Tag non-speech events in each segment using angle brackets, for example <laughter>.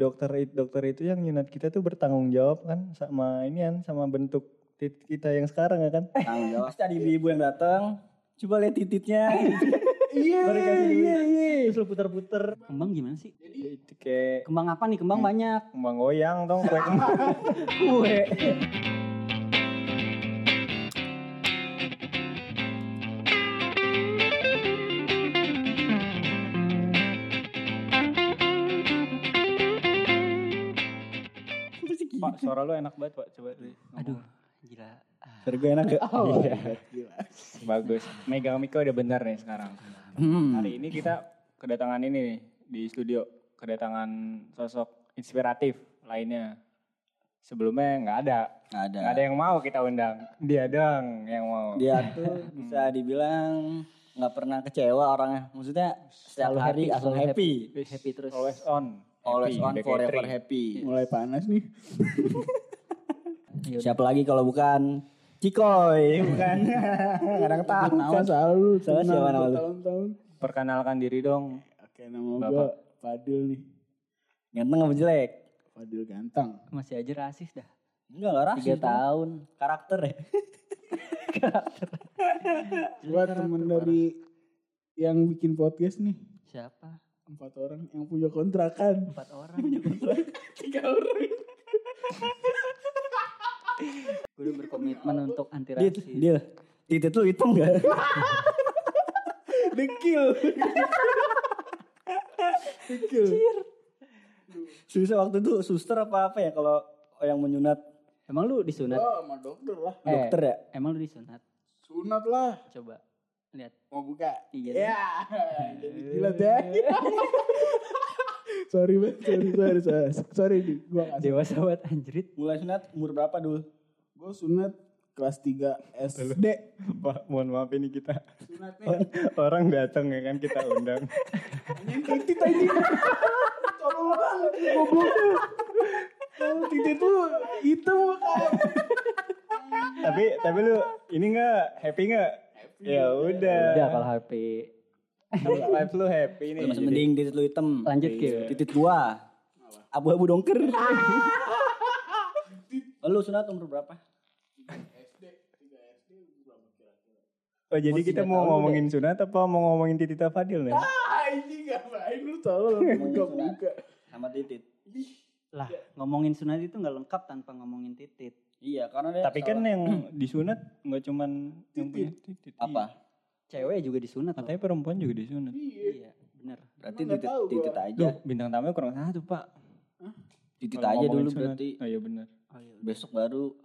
dokter dokter itu yang nyunat kita tuh bertanggung jawab kan sama ini kan sama bentuk titik kita yang sekarang ya kan. Tanggung jawab. Pasti ada ibu-ibu yang datang. Coba lihat tititnya. <laughs> Iya iya iya terus lu puter-puter. Kembang gimana sih? Itu kayak Kembang apa nih? Kembang banyak. kembang goyang dong kue kembang. <laughs> Kue. Suara lu enak banget pak coba deh. Aduh, gila. Suara gue enak gak? <laughs> Iya. Bagus. Megang Miko udah benar nih sekarang. Hmm. Hari ini kita kedatangan ini nih di studio. Kedatangan sosok inspiratif lainnya. Sebelumnya nggak ada. Nggak ada. Nggak ada yang mau kita undang. Dia doang yang mau. Dia tuh bisa dibilang nggak pernah kecewa orangnya. Maksudnya setiap Selalu hari happy, asal selalu happy. Happy terus. Always on. Always on forever happy. Mulai panas nih. Iya, <laughs> Siapa lagi kalau bukan Cikoy, bukan. <laughs> Kadang tahu kan. selalu. Salah siapa nama lu? Tahun-tahun. Perkenalkan diri dong. Oke nama Bapak. gue Fadil nih. Ganteng apa jelek? Fadil ganteng. Masih aja rasis dah. Enggak lah rasis. Tiga tahun. Karakter ya. <laughs> Gue temen dari yang bikin podcast nih. Siapa? Empat orang yang punya kontrakan. Empat orang. <laughs> Tiga orang. Gue udah berkomitmen untuk anti rasis. dia. Titit lu hitam gak? Dekil. Dekil. Susah waktu itu suster apa apa ya kalau yang menyunat Emang lu disunat? Oh sama dokter lah. Eh, dokter ya? Emang lu disunat? Sunat lah. Coba lihat. Mau buka? Iya. Ya. Jadi gila deh. <laughs> sorry banget, sorry, sorry, sorry. Sorry nih, gue gak Dewasa banget anjrit. Mulai sunat umur berapa dulu? Gue sunat kelas 3 SD. Pak, mohon maaf ini kita Sunatnya <laughs> orang datang ya kan kita undang. Anjing titit anjing. Tolong banget goblok. Titit tuh hitam kan. tapi tapi lu ini nggak happy nggak? Ya udah. Udah kalau HP. Vibes lu happy nih. Masih mending titit lu hitam. Lanjut ke. Titit gua. Abu-abu dongker. <laughs> lu sunat umur berapa? Oh jadi kita mau ngomongin sunat apa mau ngomongin Titita Fadil nih? Anjing ngapain lu tolong buka-buka. Sama titit. Lah, ngomongin sunat itu nggak lengkap tanpa ngomongin titit. Iya, karena dia Tapi kan yang <clears throat> disunat nggak cuman yang punya titit. apa? Cewek juga disunat. loh. Katanya perempuan juga disunat. Iya, bener. Berarti Emang nggak titit, titit aja. Duh, bintang tamunya kurang satu pak. Titit aja dulu sunat. berarti. Oh iya benar. Oh, iya. Besok baru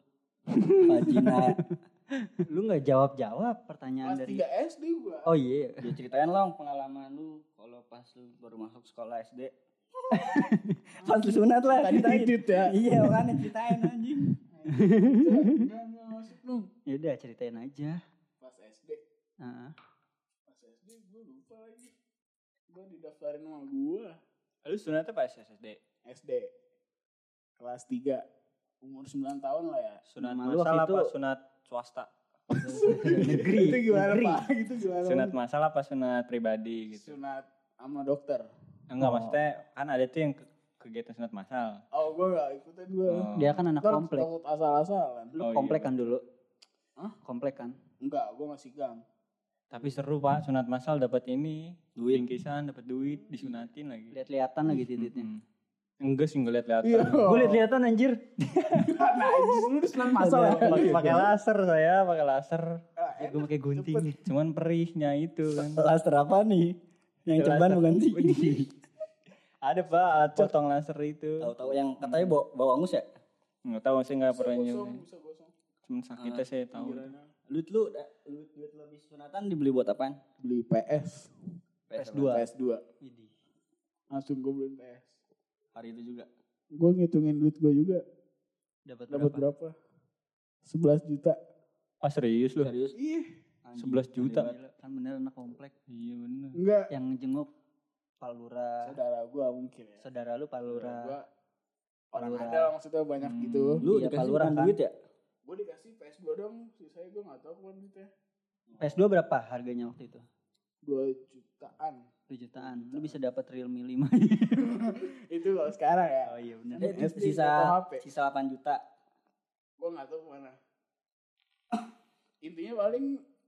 <laughs> vagina. <laughs> Lu nggak jawab-jawab pertanyaan Kelas dari 3 SD gua. Oh iya. Ya ceritain long pengalaman lu kalau pas lu baru masuk sekolah SD. <laughs> pas lu sunat lah. Tadi ceritain. titit ya. Iya, makanya ceritain anjing. Ya udah ceritain aja. Pas SD. Heeh. Pas SD gua lupa lagi. Gua didaftarin sama gua. Lu sunatnya pas SSD. SD. Kelas 3. Umur 9 tahun lah ya. Sunat Nama lu waktu masal itu- apa sunat swasta? negeri. itu gimana negeri. Pak? Itu gimana? Sunat Pak? masal apa sunat pribadi gitu? Sunat sama dokter. Enggak Oh. maksudnya kan ada tuh yang kegiatan sunat masal. Oh, gua gak ikutin gua. Oh. Dia kan anak Ntar komplek. takut asal-asalan. Lu Oh, iya. komplek kan dulu? Hah? Komplek kan? Enggak, gua masih gang. Tapi seru pak sunat masal dapat ini Duit. bingkisan dapat duit disunatin lagi. Lihat-lihatan lagi titiknya. Mm-mm. Enggak sih ngeliat lihat. Iya. Gue lihat-lihatan anjir. Nah, lu sunat masal ya. Pakai laser saya pakai laser. Ah, Gue pakai gunting. Cuman perihnya itu kan. Laster apa nih? Yang ceban Laser. bukan sih? Ada pak alat potong laser itu. Tahu-tahu yang katanya bawa, bawa angus ya? Nggak tahu sih nggak pernah gosong. Cuman sakitnya saya tahu. Duit lu, duit, duit lu habis sunatan dibeli buat apaan? Beli PS. PS2. PS2. Widih. Langsung gue beli PS. Hari itu juga. Gue ngitungin duit gue juga. Dapat Dapat berapa? berapa? 11 juta. Ah serius lu? Serius? Ih, Anjing. 11 juta. Kan bener anak komplek. Iya bener. enggak. Yang jenguk Palura. Saudara gue mungkin ya. Saudara lu Palura. Gua orang Palura. ada maksudnya banyak Hmm. gitu. Lu Iya, dikasih Palura kan? duit ya? Gue dikasih PS2 dong. Sisanya gue gak tau ke mana duitnya. PS2 berapa harganya waktu itu? 2 jutaan. 2 jutaan. Lu bisa dapat Realme 5. <laughs> Itu kalau sekarang ya. oh iya benar. Eh, sisa sisa 8 juta. Gue gak tahu ke mana. Intinya paling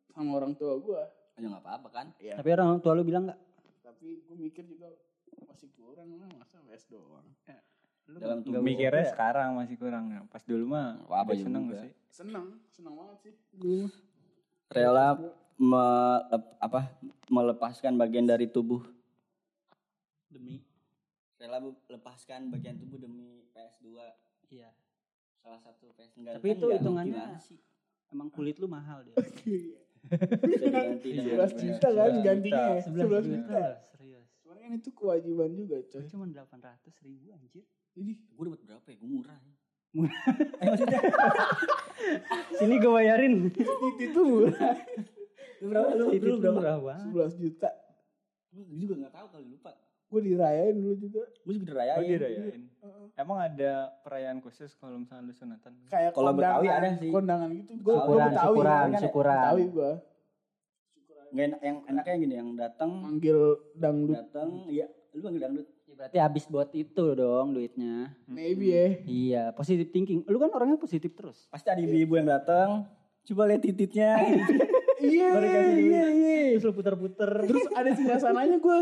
sama orang tua gue. Ya nggak apa-apa kan? Ya. Tapi orang tua lu bilang enggak? Tapi gue mikir juga masih kurang lah masa les doang. Dalam Nggak tubuh. Mikirnya sekarang masih kurang. ya. Pas dulu mah Apa udah seneng juga. sih. Seneng, seneng banget sih. Gue Rela melep- apa melepaskan bagian dari tubuh. Demi Rela melepaskan bagian tubuh demi PS2. iya. Salah satu PS enggak. Tapi kan itu hitungannya emang kulit lu mahal dia. <laughs> <laughs> Dengan 11 juta kan gantinya ya. 11 juta. Serius. Cuman kan itu kewajiban juga coy. Cuma 800 ribu anjir. Jadi Gue dapat berapa ya? Gue murah. <laughs> ya. <laughs> Sini gue bayarin. titit itu murah. Lu berapa? Lu, Itu berapa? murah. 11 juta. Gue juga nggak tahu kali lupa. Gue dirayain dulu juga. Gue juga dirayain. Oh dirayain. Emang ada perayaan khusus kalau misalnya lu sunatan? Kayak Kalau kondangan, Betawi ada sih. kondangan gitu. Gue Syukuran, Betawi. syukuran, kan syukuran. Betawi gue. Nggak enak, yang enaknya gini, yang datang, Manggil dangdut. datang, iya, lu panggil dangdut. Ya, berarti habis buat itu dong duitnya. Maybe ya. Iya, positive thinking. Lu kan orangnya positif terus. Pasti ada ibu-ibu yang datang, coba lihat tititnya. <laughs> Iya, iya, iya. Terus lu puter-puter. Terus ada singgah sananya gue.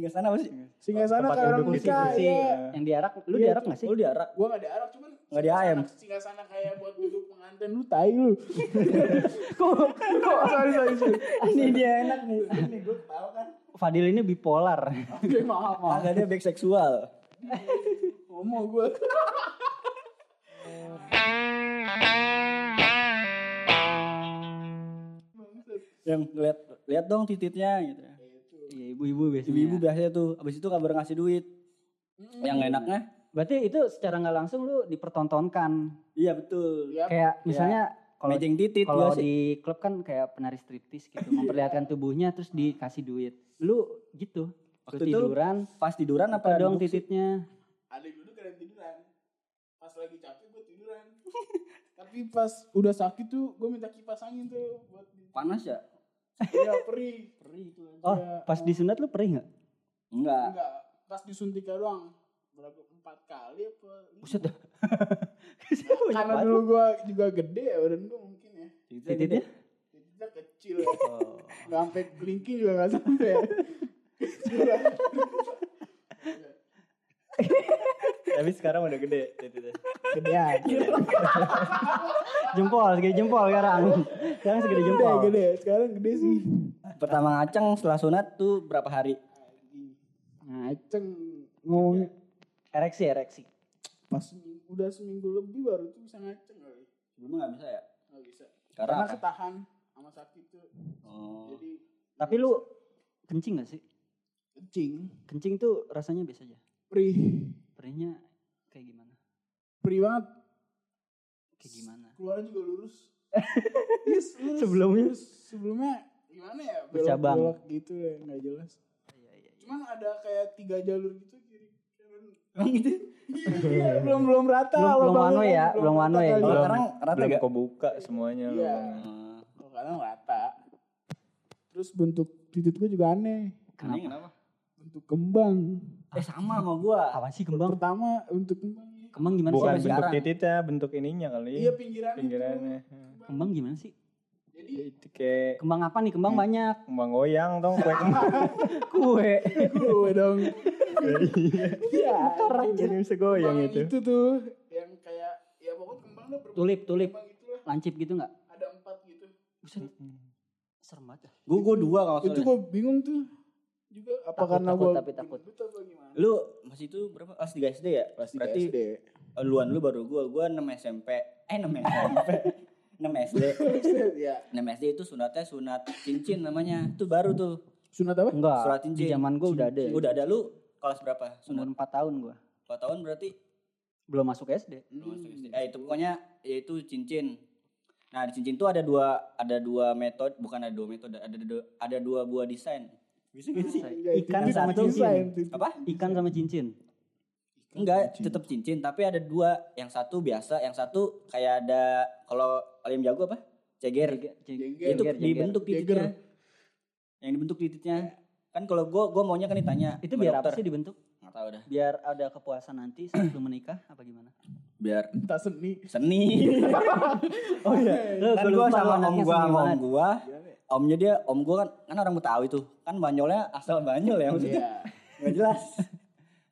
Tinggal sana apa sih? Singgah sana kayak orang nikah. Iya. Yang diarak, lu Iya, diarak gak sih? Lu diarak. Gue gak diarak cuman. Nggak di AM. Singgah sana kayak buat duduk pengantin lu tai lu. <laughs> kok, kok, <laughs> sorry, sorry, sorry. Ini dia enak nih. Ini gue tahu kan. Fadil ini bipolar. Oke, maaf, maaf. Agak dia back seksual. Ngomong gue. Yang lihat lihat dong tititnya gitu. Ibu-ibu biasanya. Ibu-ibu biasanya tuh, abis itu kabar ngasih duit. Yang nggak enaknya, Berarti itu secara nggak langsung lu dipertontonkan. iya betul. Yap. Kayak misalnya kalau Mejeng titit kalau di klub kan kayak penari striptis gitu, memperlihatkan tubuhnya terus dikasih duit. Lu gitu. Waktu itu lu tiduran, Pas tiduran apa dong tititnya? Ada yang duduk ada yang tiduran. Pas lagi capek gue tiduran. <laughs> Tapi pas udah sakit tuh gue minta kipas angin tuh buat di- Panas ya? Iya perih. Perih itu. Oh, Iya. pas disunat lu perih nggak? Enggak. Enggak, pas disuntiknya doang. Berapa empat kali apa? Buset dah. <laughs> Karena dulu gue juga gede ya badan gue mungkin ya. Tititnya? Titiknya kecil ya. Oh. Gak sampai kelingking juga gak sampai. <laughs> <laughs> Tapi sekarang udah gede titiknya. Gedean. Jempol, segede jempol sekarang. Sekarang segede Gede, jempol. gede. Sekarang gede sih. Pertama ngaceng setelah sunat tuh berapa hari? Ngaceng ngomongnya. Ereksi, ereksi. Pas seminggu- udah seminggu lebih baru tuh bisa ngaceng kali. Sebelumnya nggak bisa ya? Gak bisa. Karena Karena ketahan sama sakit tuh. Oh. Jadi Tapi lu kencing gak sih? kencing. Kencing tuh rasanya biasa aja. Perih. Perihnya kayak gimana? Banget. Kayak gimana? Keluarnya juga lurus. <laughs> Yes, lurus. Sebelumnya? lurus. Sebelumnya gimana ya? Bercabang. Belok-belok gitu ya, nggak jelas. Iya, iya, iya. Cuman ada kayak tiga jalur gitu kiri kanan. Emang gitu? Iya, belum belum rata. Belum- belum way kan, ya, belum rata kali. Kalau Belum. sekarang rata Belum gak? kau buka semuanya. Iya. Hmm. Kalau kadang rata. Terus bentuk titik gue juga aneh. Aneh kenapa? Bentuk kembang. Eh sama sama gua. Apaan sih kembang? Pertama bentuk kembangnya. Kembang gimana Bukan sih? sampai bentuk sekarang. titiknya, bentuk ininya kali. Iya pinggiran Pinggirannya. Kembang gimana sih? Jadi Itu kayak Kembang apa nih? Kembang banyak. kembang goyang dong, kue kembang. <laughs> Kue. gue dong. Iya. Jadi bisa goyang Kembang itu. itu tuh yang kayak ya pokoknya kembang berbentuk Tulip, tulip. kembang lah. Lancip gitu nggak? Ada empat gitu. Buset. Serem banget. Gua gua dua kalau Itu gue bingung tuh. Juga apa Takut, karena takut, gue tapi takut. gimana? Lu masih itu berapa? Kelas 3 SD ya? Kelas tiga Berarti SD. luan lu baru gua. Gua 6 SMP. Eh 6 SMP. 6 SD. ya. 6 SD itu sunatnya sunat cincin namanya. Itu baru tuh. Sunat apa? Enggak. Surat Di cincin. zaman gue udah ada. Udah ada lu kelas berapa? Umur Sunat 4 tahun gue. 4 tahun berarti Belum masuk SD. belum masuk SD. Eh itu pokoknya yaitu cincin. Nah di cincin tuh ada dua ada dua metode bukan ada dua metode ada dua, ada dua buah desain. Bisa gak sih? Ikan sama cincin. Apa? Ikan sama cincin. Enggak, tetap cincin tapi ada dua. Yang satu biasa, yang satu kayak ada kalau kalian jago apa? Ceger. Jengger. itu dibentuk titiknya. Yang dibentuk titiknya. Kan kalau gue gue maunya kan ditanya. Itu biar apa sih dibentuk? Nggak tahu dah. Biar ada kepuasan nanti saat lu menikah apa gimana? Biar Entah seni. seni. <laughs> Oh iya. Kan gua gue sama om anaknya gue om gue. Omnya dia, om gue kan kan orang Betawi tuh. Kan banyolnya asal banyol ya maksudnya. Iya. Nggak jelas.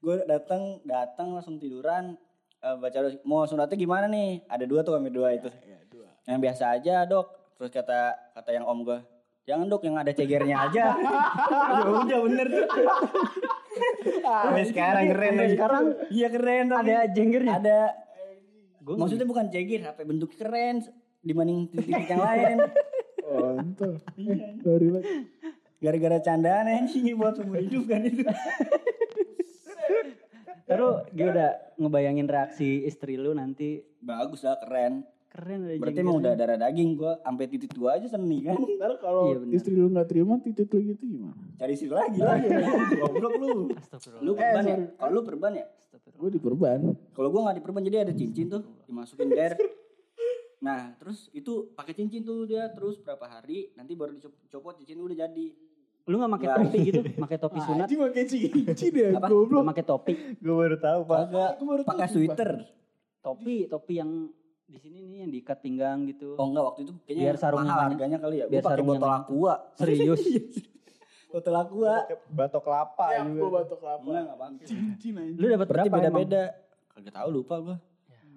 gue datang datang langsung tiduran eh, baca mau sunatnya gimana nih? Ada dua tuh kami dua itu. Iya, dua. Yang biasa aja dok. Terus kata kata yang om gue, jangan dok yang ada cegernya aja. ya udah bener tuh. Sampai sekarang keren lagi. sekarang Iya keren tapi Ada jenggernya. ada Gua maksudnya bukan ceger, HP bentuk keren dibanding titik-titik yang lain. Oh, entah. Eh, sorry banget. Gara-gara candaan anjing buat seumur hidup kan itu. Terus gimana ngebayangin reaksi istri lu nanti Bagus lah keren. keren ada Berarti emang udah darah daging gua sampai titik gua aja seni kan. Ntar kalau Iya, bener. istri lu nggak terima titik lu gitu gimana? Cari istri lagi lah. Goblok lu. Astagfirullah. Lu perban ya? sorry. Kalau lu perban ya? Astagfirullah. Gue diperban. Kalau gua nggak diperban jadi ada cincin tuh dimasukin der. Nah, terus itu pakai cincin tuh dia terus berapa hari nanti baru dicopot cincin udah jadi. Lu nggak pakai topi gitu? Pakai topi sunat? Anjing pakai cincin ya, Apa? Goblok. pakai topi? Gua baru tahu, Pak. Kagak. Gua baru tahu, Pakai sweater. Topi, topi yang di sini nih yang diikat pinggang gitu. Oh enggak waktu itu kayaknya Biar sarungnya mahal harganya kali ya. Biar pakai sarungnya <laughs> botol aqua. Serius? botol aqua. batok kelapa Ya, juga. gua batok kelapa. Enggak enggak pakai. Cincin aja. Lu dapat berapa beda-beda. Kagak tahu lupa gua.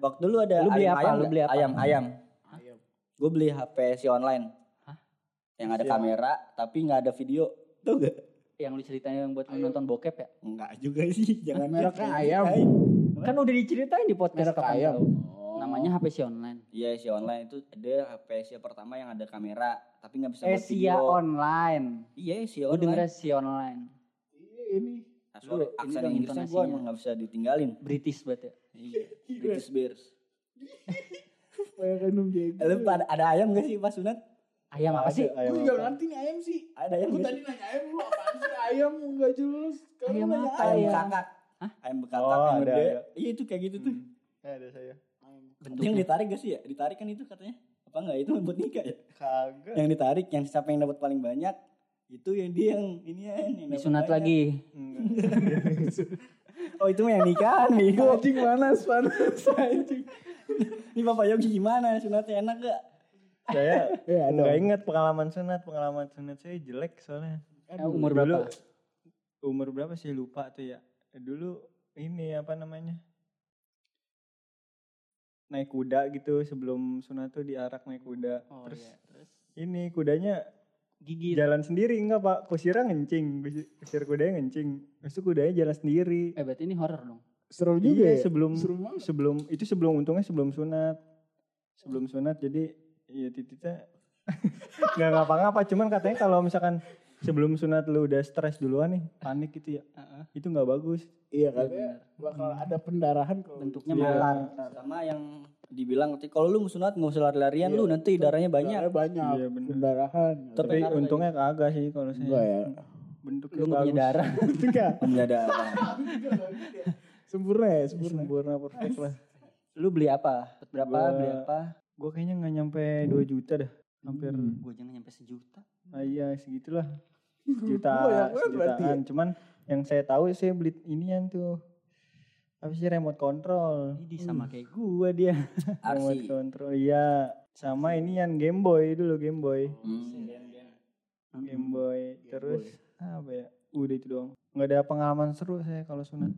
Waktu dulu ada Lu beli ayam, apa? ayam Lu beli apa? Ayam, ayam. Ayam. Gue beli HP si online. Hah? Yang ada kamera tapi nggak ada video. Tuh gak? Yang lu ceritain yang buat nonton bokep ya? Enggak juga sih. <laughs> Jangan Mereknya jangan ayam. Kan udah diceritain di podcast Merek kapan ayam. Oh. Namanya HP si online. Iya si online itu ada HP Asia pertama yang ada kamera tapi nggak bisa buat Asia video. online. Iya si Lu denger online. si online. Iya, ini. Sorry, Lu ini aksen dong Inggrisnya gue emang nggak bisa ditinggalin. British banget ya. Iya. <laughs> British Bears. <laughs> Kayak minum jago. Eh, Lu ada, ada ayam gak sih pas sunat? Ayam apa sih? Ayam Gue juga ngerti nih ayam sih. Ada ayam Gue tadi nanya ayam lu apaan sih ayam nggak jelas. Sekarang Ayam apa Ayam ya? bekakak. Hah? Ayam bekakak Oh, yang gede. Iya itu kayak gitu tuh. Ya, ada saya. Ayam. Yang Bentuknya. ditarik gak sih ya? Ditarik kan itu katanya. Apa enggak? Itu buat nikah ya? Kagak. Yang ditarik, yang siapa yang dapat paling banyak, itu yang dia yang ini ya. Yang Disunat banyak. lagi. Oh itu yang nikahan, <laughs> Migo. Anjing panas panas <laughs> anjing. Ini Bapak Yogi gimana? Sunatnya enak gak? Saya <laughs> Ya nggak ingat pengalaman sunat. Pengalaman sunat saya jelek soalnya. Eh, umur berapa? Dulu, umur berapa sih lupa tuh ya. Dulu ini apa namanya? Naik kuda gitu sebelum sunat tuh diarak naik kuda. Oh Terus iya. Terus ini kudanya gigit. jalan sendiri enggak pak? Kusirnya ngencing. Kusir- Kusir kudanya ngencing. Terus itu kudanya jalan sendiri. Eh berarti ini horror dong. Seru juga Iya, ya. sebelum Seru banget. sebelum itu sebelum untungnya sebelum sunat. Sebelum sunat jadi iya tititnya <laughs> nggak ngapa-ngapa cuman katanya kalau misalkan sebelum sunat lu udah stres duluan nih panik gitu ya Heeh. itu nggak bagus Iya katanya bakal ada pendarahan kalau Bentuknya Iya. malar. Sama yang dibilang nanti kalau lu mau sunat nggak usah lari-larian lu nanti darahnya banyak. Darahnya banyak. Iya, bener. Pendarahan. Tapi tapi ngaruh untungnya kagak sih kalau saya Enggak ya. bentuknya Lu <laughs> punya darah. Enggak. Enggak ada apa. Sempurna ya, sempurna. sempurna perfect lah Lu beli apa? Berapa? Gua- Beli apa? gue kayaknya nggak nyampe 2 juta dah hampir Hmm. Gue jangan nyampe sejuta. ah, iya segitulah juta Banyak banget berarti jutaan cuman yang saya tahu saya beli inian tuh apa sih remote control. Ini sama kayak gua dia. <laughs> remote control iya. Sama ini yang Game Boy dulu Game Boy. Hmm. Game Boy. Terus apa ya? Udah itu doang. Nggak ada pengalaman seru saya kalau sunat.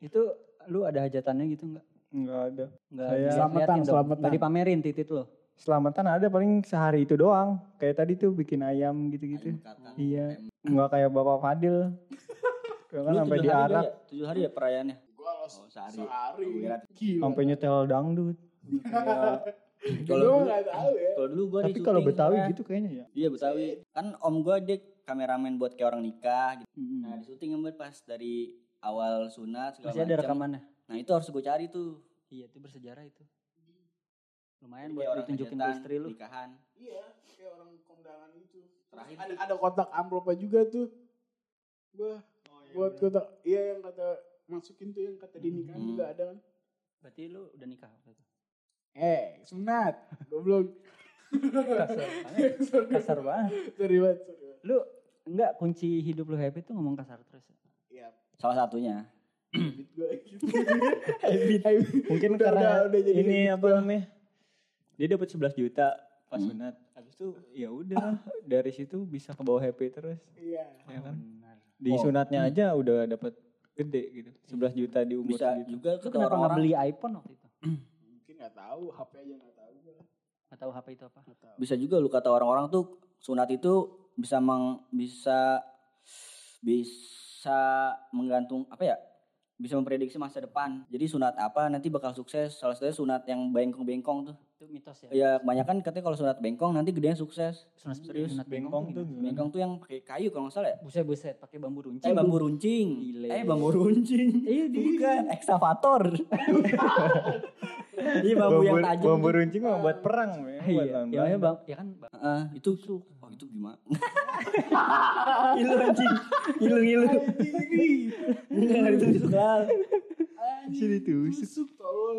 Itu lu ada hajatannya gitu enggak? nggak ada. Enggak Saya- Selamatan, selamatan. Enggak dipamerin titit lo. selamatan ada paling sehari itu doang. Kayak tadi tuh bikin ayam gitu-gitu. Ayam iya. Nggak kayak bapak Fadil. <laughs> Kan Lu sampai diarak. ya? Tujuh hari ya perayaannya? Oh, sehari. sehari. Oh, Gila. sampai nyetel dangdut <laughs> Kalau dulu, nggak tahu ya. kalau dulu gua di tapi kalau Betawi pernah. gitu kayaknya ya Iya Betawi. Kan om gua dia kameramen buat kayak orang nikah gitu. Nah di syuting yang pas dari awal sunat segala Masih ada macam. rekamannya. Nah itu harus gue cari tuh. Iya, itu bersejarah itu. Lumayan buat orang ditunjukin ke istri lu. Nikahan. Iya, kayak orang kondangan itu. Terakhir ada ada kotak amplopnya juga tuh. Wah, buat kotak. Iya yang kata masukin tuh yang kata di nikahan Hmm. juga ada kan. Berarti lu udah nikah waktu itu. Eh, sunat. Goblok. Kasar banget. Kasar banget. Sorry banget. Lu enggak kunci hidup lu happy tuh ngomong kasar terus. Iya. Salah satunya. Mungkin Udah- karena udah- udah jadi ini apa namanya? Dia dapat 11 juta pas Hmm. sunat. Habis itu ya udah dari situ bisa ke bawah happy terus. Iya. Ya kan? Benar. Di Oh. sunatnya aja udah dapat gede gitu. 11 juta di umur Bisa segitu. juga kata kenapa nggak orang-orang beli iPhone waktu itu? Mungkin nggak tahu, HP aja nggak tahu gue. Gak tahu HP itu apa? Nggak tahu. bisa juga lu kata orang-orang tuh sunat itu bisa meng, bisa bisa menggantung apa ya bisa memprediksi masa depan. Jadi sunat apa nanti bakal sukses? Salah satunya sunat yang bengkong-bengkong tuh. Itu mitos ya. ya kebanyakan katanya kalau sunat bengkong nanti gedenya sukses. Sunat Serius? sunat bengkong tuh gimana? bengkong tuh yang pakai kayu kalau nggak salah ya? Buset buset pakai bambu runcing. eh bambu runcing. Gile. eh bambu runcing. Iya bukan ekskavator <laughs> iya bambu yang tajam Bambu runcing mah buat perang. Buat Iya, ya, ya, Belanda. bang, ya kan bang, Ah, itu oh itu gimana <laughs> ngilu anjing ngilu ngilu enggak ditusuk lah Sini tusuk. Tusuk tolol.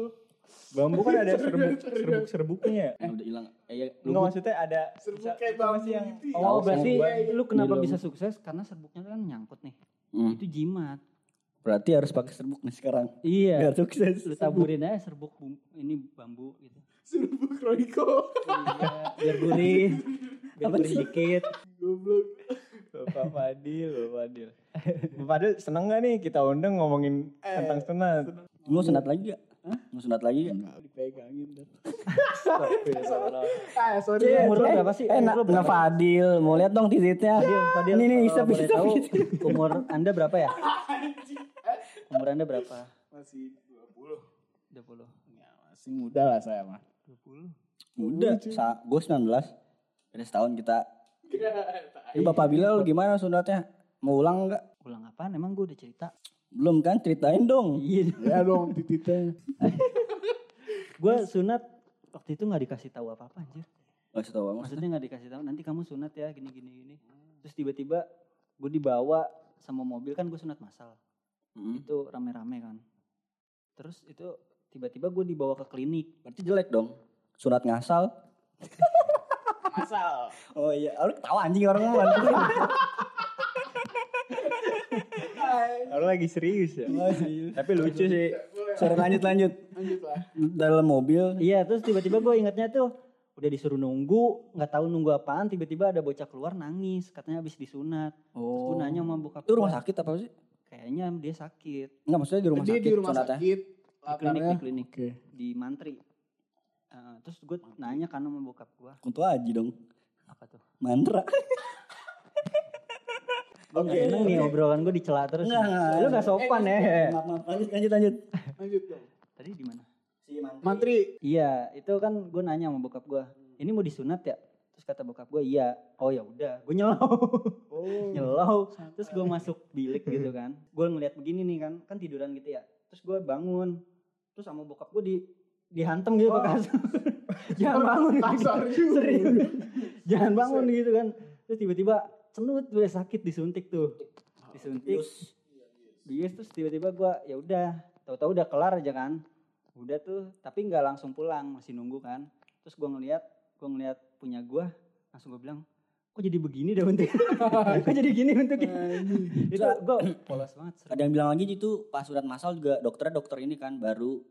Bambu kan ada serbuk serbuk serbuknya. Eh, udah hilang eh ya Enggak maksudnya ada Serbuk kayak itu masih bambu yang gitu ya. Oh, berarti lu kenapa Belum. bisa sukses? Karena serbuknya kan nyangkut nih. Hmm, Itu jimat. Berarti harus pakai serbuk nih sekarang Iya. biar sukses Lu taburin aja serbuk ini bambu gitu. Serbuk Royko. Iya, biar gurih. <laughs> Biar gurih dikit. Goblok. Bapak Fadil, Bapak Fadil. Bapak Fadil seneng gak nih kita undang ngomongin Eh, tentang sunat? mau sunat lagi gak mau sunat lagi gak Nggak dipegangin dah. Ah, sorry. Eh, lah. umur lu berapa sih? Eh, Umur na, lu? Fadil, mau lihat dong titiknya. Fadil, Fadil, Ini nih, isep, isep. umur Anda berapa ya? <laughs> Umur Anda berapa? Masih 20. 20. Ya, masih muda lah saya mah. 20. Udah, sa gue 19. Beda setahun kita. Tai. <laughs> Eh, Bapak Bilal gimana sunatnya? Mau ulang nggak? Ulang apaan? Emang gue udah cerita. Belum kan? Ceritain dong. Iya. Ya dong titiknya. <laughs> gue sunat waktu itu nggak dikasih tahu apa apa anjir. Gak tau banget. Maksudnya nggak dikasih tahu. Nanti kamu sunat ya gini gini gini. Terus tiba-tiba gue dibawa sama mobil kan gue sunat masal. Hmm. Itu rame-rame kan. Terus itu tiba-tiba gue dibawa ke klinik. Berarti jelek dong. Sunat ngasal. <laughs> Masal. Oh iya, lu ketawa anjing orang ngomong. Lu <laughs> lagi serius ya? Tapi lucu sih. Sorry lanjut lanjut. Lanjut lah. Dalam mobil. Iya terus tiba-tiba gue ingatnya tuh udah disuruh nunggu nggak tahu nunggu apaan tiba-tiba ada bocah keluar nangis katanya habis disunat terus Oh. gue nanya sama bokap Itu rumah sakit apa sih? Kayaknya dia sakit Enggak maksudnya di rumah Dia sakit. di rumah sakit. di klinik di klinik Oke. di mantri Eh, terus gue nanya kan sama bokap gue Kuntu aji dong. apa tuh Mantra. <laughs> gue nggak seneng nih obrolan gue dicela terus Enggak, enggak. lu nggak sopan ya Maaf, maaf. Lanjut, lanjut, lanjut. Lanjut dong. tadi di mana Si mantri. Mantri. iya itu kan gue nanya sama bokap gue ini mau disunat ya terus kata bokap gue iya. Oh ya udah. Gue nyelau. Oh. <laughs> nyelau. Terus gue masuk bilik gitu kan. Gue ngeliat begini nih kan kan tiduran gitu ya. Terus gue bangun. Terus sama bokap gue di dihantem gitu Oh. kasur <laughs> jangan bangun. Kasar juga. <laughs> serius. Jangan bangun gitu kan. Terus tiba-tiba cenut gue sakit disuntik tuh. Disuntik. Bius. Terus tiba-tiba gue ya udah. Tahu-tahu udah kelar aja kan. Udah tuh tapi nggak langsung pulang masih nunggu kan. Terus gue ngeliat gue ngeliat punya gue langsung gue bilang kok jadi begini dah bentuk <laughs> kok jadi gini bentuknya itu gue polos banget serem. Ada yang bilang lagi itu pas surat masal juga dokternya dokter ini kan baru.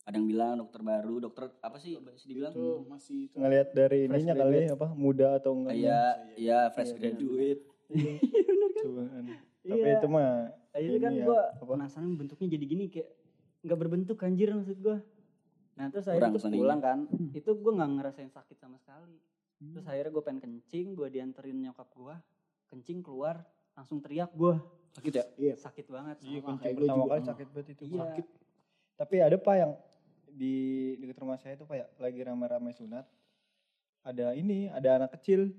Ada yang bilang dokter baru, dokter apa sih dibilang? Itu masih itu. Ngelihat dari Fresh ininya kali apa muda atau enggak. Iya, iya fresh graduate. <laughs> Cobaan. Tapi Iya. itu mah Akhirnya kan ya, gue penasaran bentuknya jadi gini kayak nggak berbentuk anjir maksud gue. Nah terus akhirnya seninya. pulang kan, itu gue nggak ngerasain sakit sama sekali. Terus akhirnya gue pengen kencing, gue dianterin nyokap gue, kencing keluar, langsung teriak gue, Sakit ya? Iya. sakit banget. Iya, Sama kencing pertama juga. kali sakit banget itu. Iya. Sakit. Tapi ada pak yang di dekat rumah saya itu pak ya lagi rame-rame sunat. Ada ini, ada anak kecil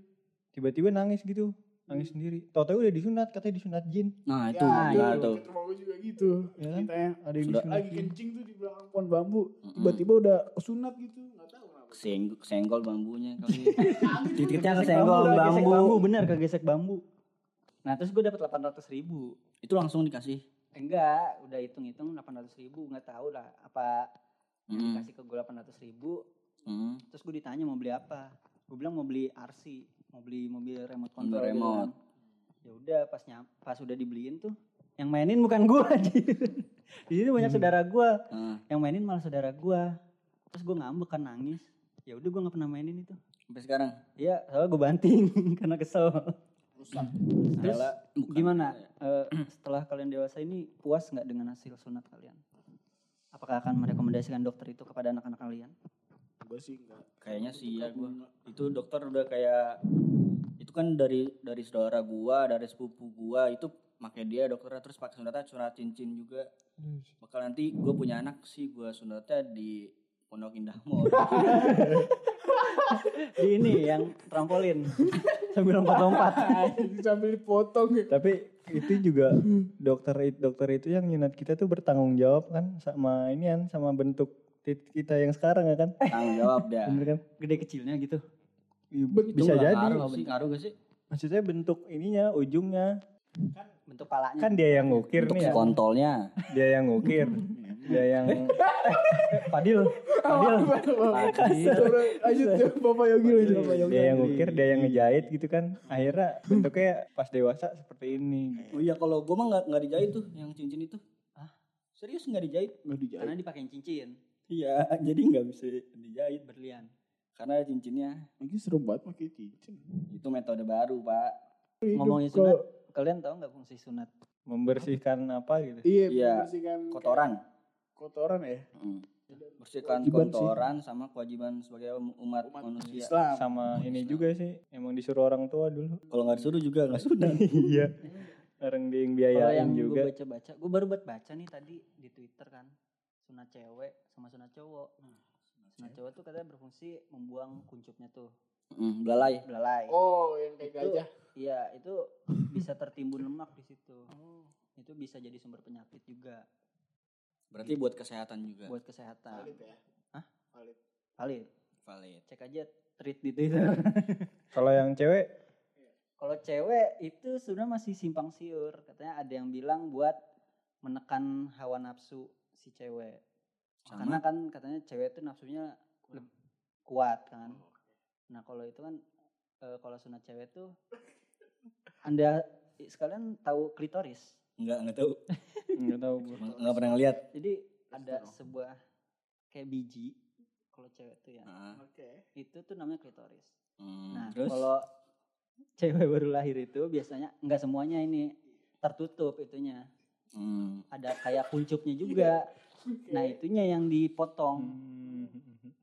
tiba-tiba nangis gitu, nangis sendiri. Tahu-tahu udah disunat, katanya disunat jin. Nah, itu Ya, nah, itu. tuh. Deket rumah gua juga gitu. Ya kan? Ceritanya. Ada yang Sudah. disunat Lagi jin. kencing tuh di belakang pohon bambu. Tiba-tiba udah kesunat gitu. Nggak tahu kenapa. Senggol, senggol bambunya kali. <laughs> Titiknya Kegesek kesenggol bambu, kegesek bambu, bambu. bener kegesek bambu. Nah terus gue dapat 800 ribu. Itu langsung dikasih. Enggak, udah hitung-hitung 800 ribu, nggak tahu lah apa Hmm. dikasih ke gue 800 ribu. Hmm. Terus gue ditanya mau beli apa. Gue bilang mau beli RC, mau beli mobil remote Mobil control. gitu remote. kan. Ya udah pas nyam, pas udah dibeliin tuh yang mainin bukan gua <laughs> di sini banyak saudara gua Heeh. yang mainin malah saudara gua terus gua ngambek kan nangis ya udah gua nggak pernah mainin itu sampai sekarang. Iya, soalnya gue banting <laughs> karena kesel. Rusak. Terus bukan. gimana eh, setelah kalian dewasa ini puas nggak dengan hasil sunat kalian? Apakah akan merekomendasikan dokter itu kepada anak-anak kalian? Gue sih enggak. Kayaknya sih ya gua. Itu dokter udah kayak itu kan dari dari saudara gua, dari sepupu gua itu pakai dia dokternya terus pakai sunatnya sunat cincin juga. Bakal nanti gue punya anak sih gua sunatnya di Pondok Indah Mall. <laughs> Di ini yang trampolin sambil lompat-lompat. <laughs> Sambil dipotong ya. Tapi itu juga dokter dokter itu yang nyunat kita tuh bertanggung jawab kan sama ini kan sama bentuk kita yang sekarang ya kan. <laughs> Tanggung jawab dah. Bener kan? Gede kecilnya gitu. Bentuk Bisa Nggak jadi. Ngaruh, ngaruh gak sih? Maksudnya bentuk ininya ujungnya Bentuk palanya. kan dia yang ngukir Untuk nih ya. kontolnya. Dia yang ngukir. dia yang <laughs> Fadil, Fadil. Lanjut ya Bapak Yogi lanjut. Bapak Yogi. Dia yang ngukir, dia yang ngejahit gitu kan. Akhirnya bentuknya pas dewasa seperti ini. Oh iya kalau gue mah nggak nggak dijahit tuh yang cincin itu. Hah? Serius nggak dijahit? Nggak dijahit. Karena dipakein cincin Iya, <laughs> jadi nggak bisa dijahit berlian. karena cincinnya Lagi seru banget pakai cincin. itu metode baru pak. Ngomongin Kalau- sunat, kalian tahu nggak fungsi sunat? Membersihkan apa gitu. Iya, Iya, membersihkan Kotoran. kotoran ya. Mm. Bersihkan Kewajiban sih. kotoran sama kewajiban sebagai umat, Umat manusia. Islam. Sama ini juga sih, emang disuruh orang tua dulu. Kalau nggak disuruh juga nggak sunat. <laughs> Iya. Orang dia yang Kalau yang biayain gue baca-baca, gue baru buat baca nih tadi di Twitter kan, sunat cewek sama sunat cowok. Sunat cowok tuh katanya berfungsi membuang kuncupnya tuh, Mm, belalai. belalai. Oh, yang kayak Itu- gajah. Iya, itu bisa tertimbun lemak di situ. Itu bisa jadi sumber penyakit juga Berarti buat kesehatan juga. buat kesehatan. Valid ya. Hah? Valid. Valid. Valid. Cek aja tweet di Twitter. <laughs> Kalau yang cewek Kalau cewek itu sebenarnya masih simpang siur. Katanya ada yang bilang buat menekan hawa nafsu si cewek. Sama? Karena kan katanya cewek itu nafsunya leb- kuat kan. Nah kalau itu kan eh, kalau sunat cewek tuh anda sekalian tahu klitoris. Nggak nggak tahu. <laughs> nggak tahu gue. Nggak nggak pernah ngeliat. Jadi ada sebuah kayak biji kalau cewek tuh ya. Oke. Itu tuh namanya klitoris. hmm, Nah, terus kalau cewek baru lahir itu biasanya nggak semuanya ini tertutup itunya. Hmm, Ada kayak kuncupnya <laughs> juga. Nah, itunya yang dipotong. Hmm.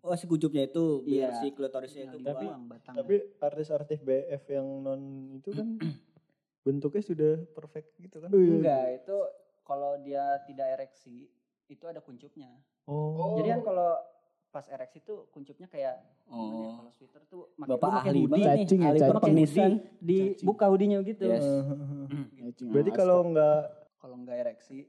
oh si kucupnya itu biar Iya. si klitorisnya itu buang. batangnya. Tapi artis-artis BF yang non itu kan <clears throat> bentuknya sudah perfect gitu kan. enggak, itu kalau dia tidak ereksi itu ada kuncupnya. Oh. Jadi kan kalau pas ereksi tuh kuncupnya kayak ya, Oh. kalau sweater tuh make- Bapak ahli hoodie banget nih, Cacing ahli cacing. pakai perpenisan. hoodie, dibuka hoodie-nya gitu. Yes. <clears throat> Cacing Berarti alas. kalau nggak Kalau nggak ereksi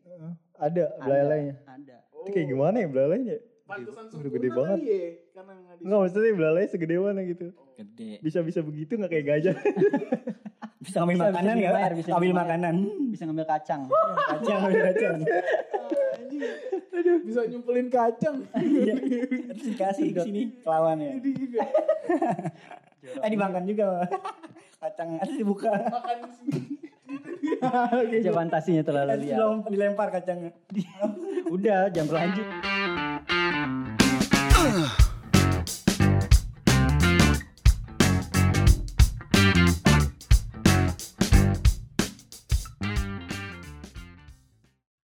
ada ada. belalainya. Ada. Itu kayak gimana ya belalainya? Pantesan Udah gede banget. ya. Karena nggak di Enggak maksudnya belalai segede mana gitu. Gede. Bisa-bisa begitu nggak kayak gajah. <laughs> Bisa ngambil Bisa, makanan bisa bisa Ambil dibayar. makanan. Bisa ngambil kacang. <laughs> Kacang ambil kacang. Anjing. Aduh, bisa nyumpulin kacang. Iya. Terus dikasih ke sini lawannya. <laughs> Eh dimakan juga. Kacang terus dibuka. makan sendiri. Aja fantasinya terlalu liar. dilom- dilempar kacangnya. <laughs> Udah, jam lanjut.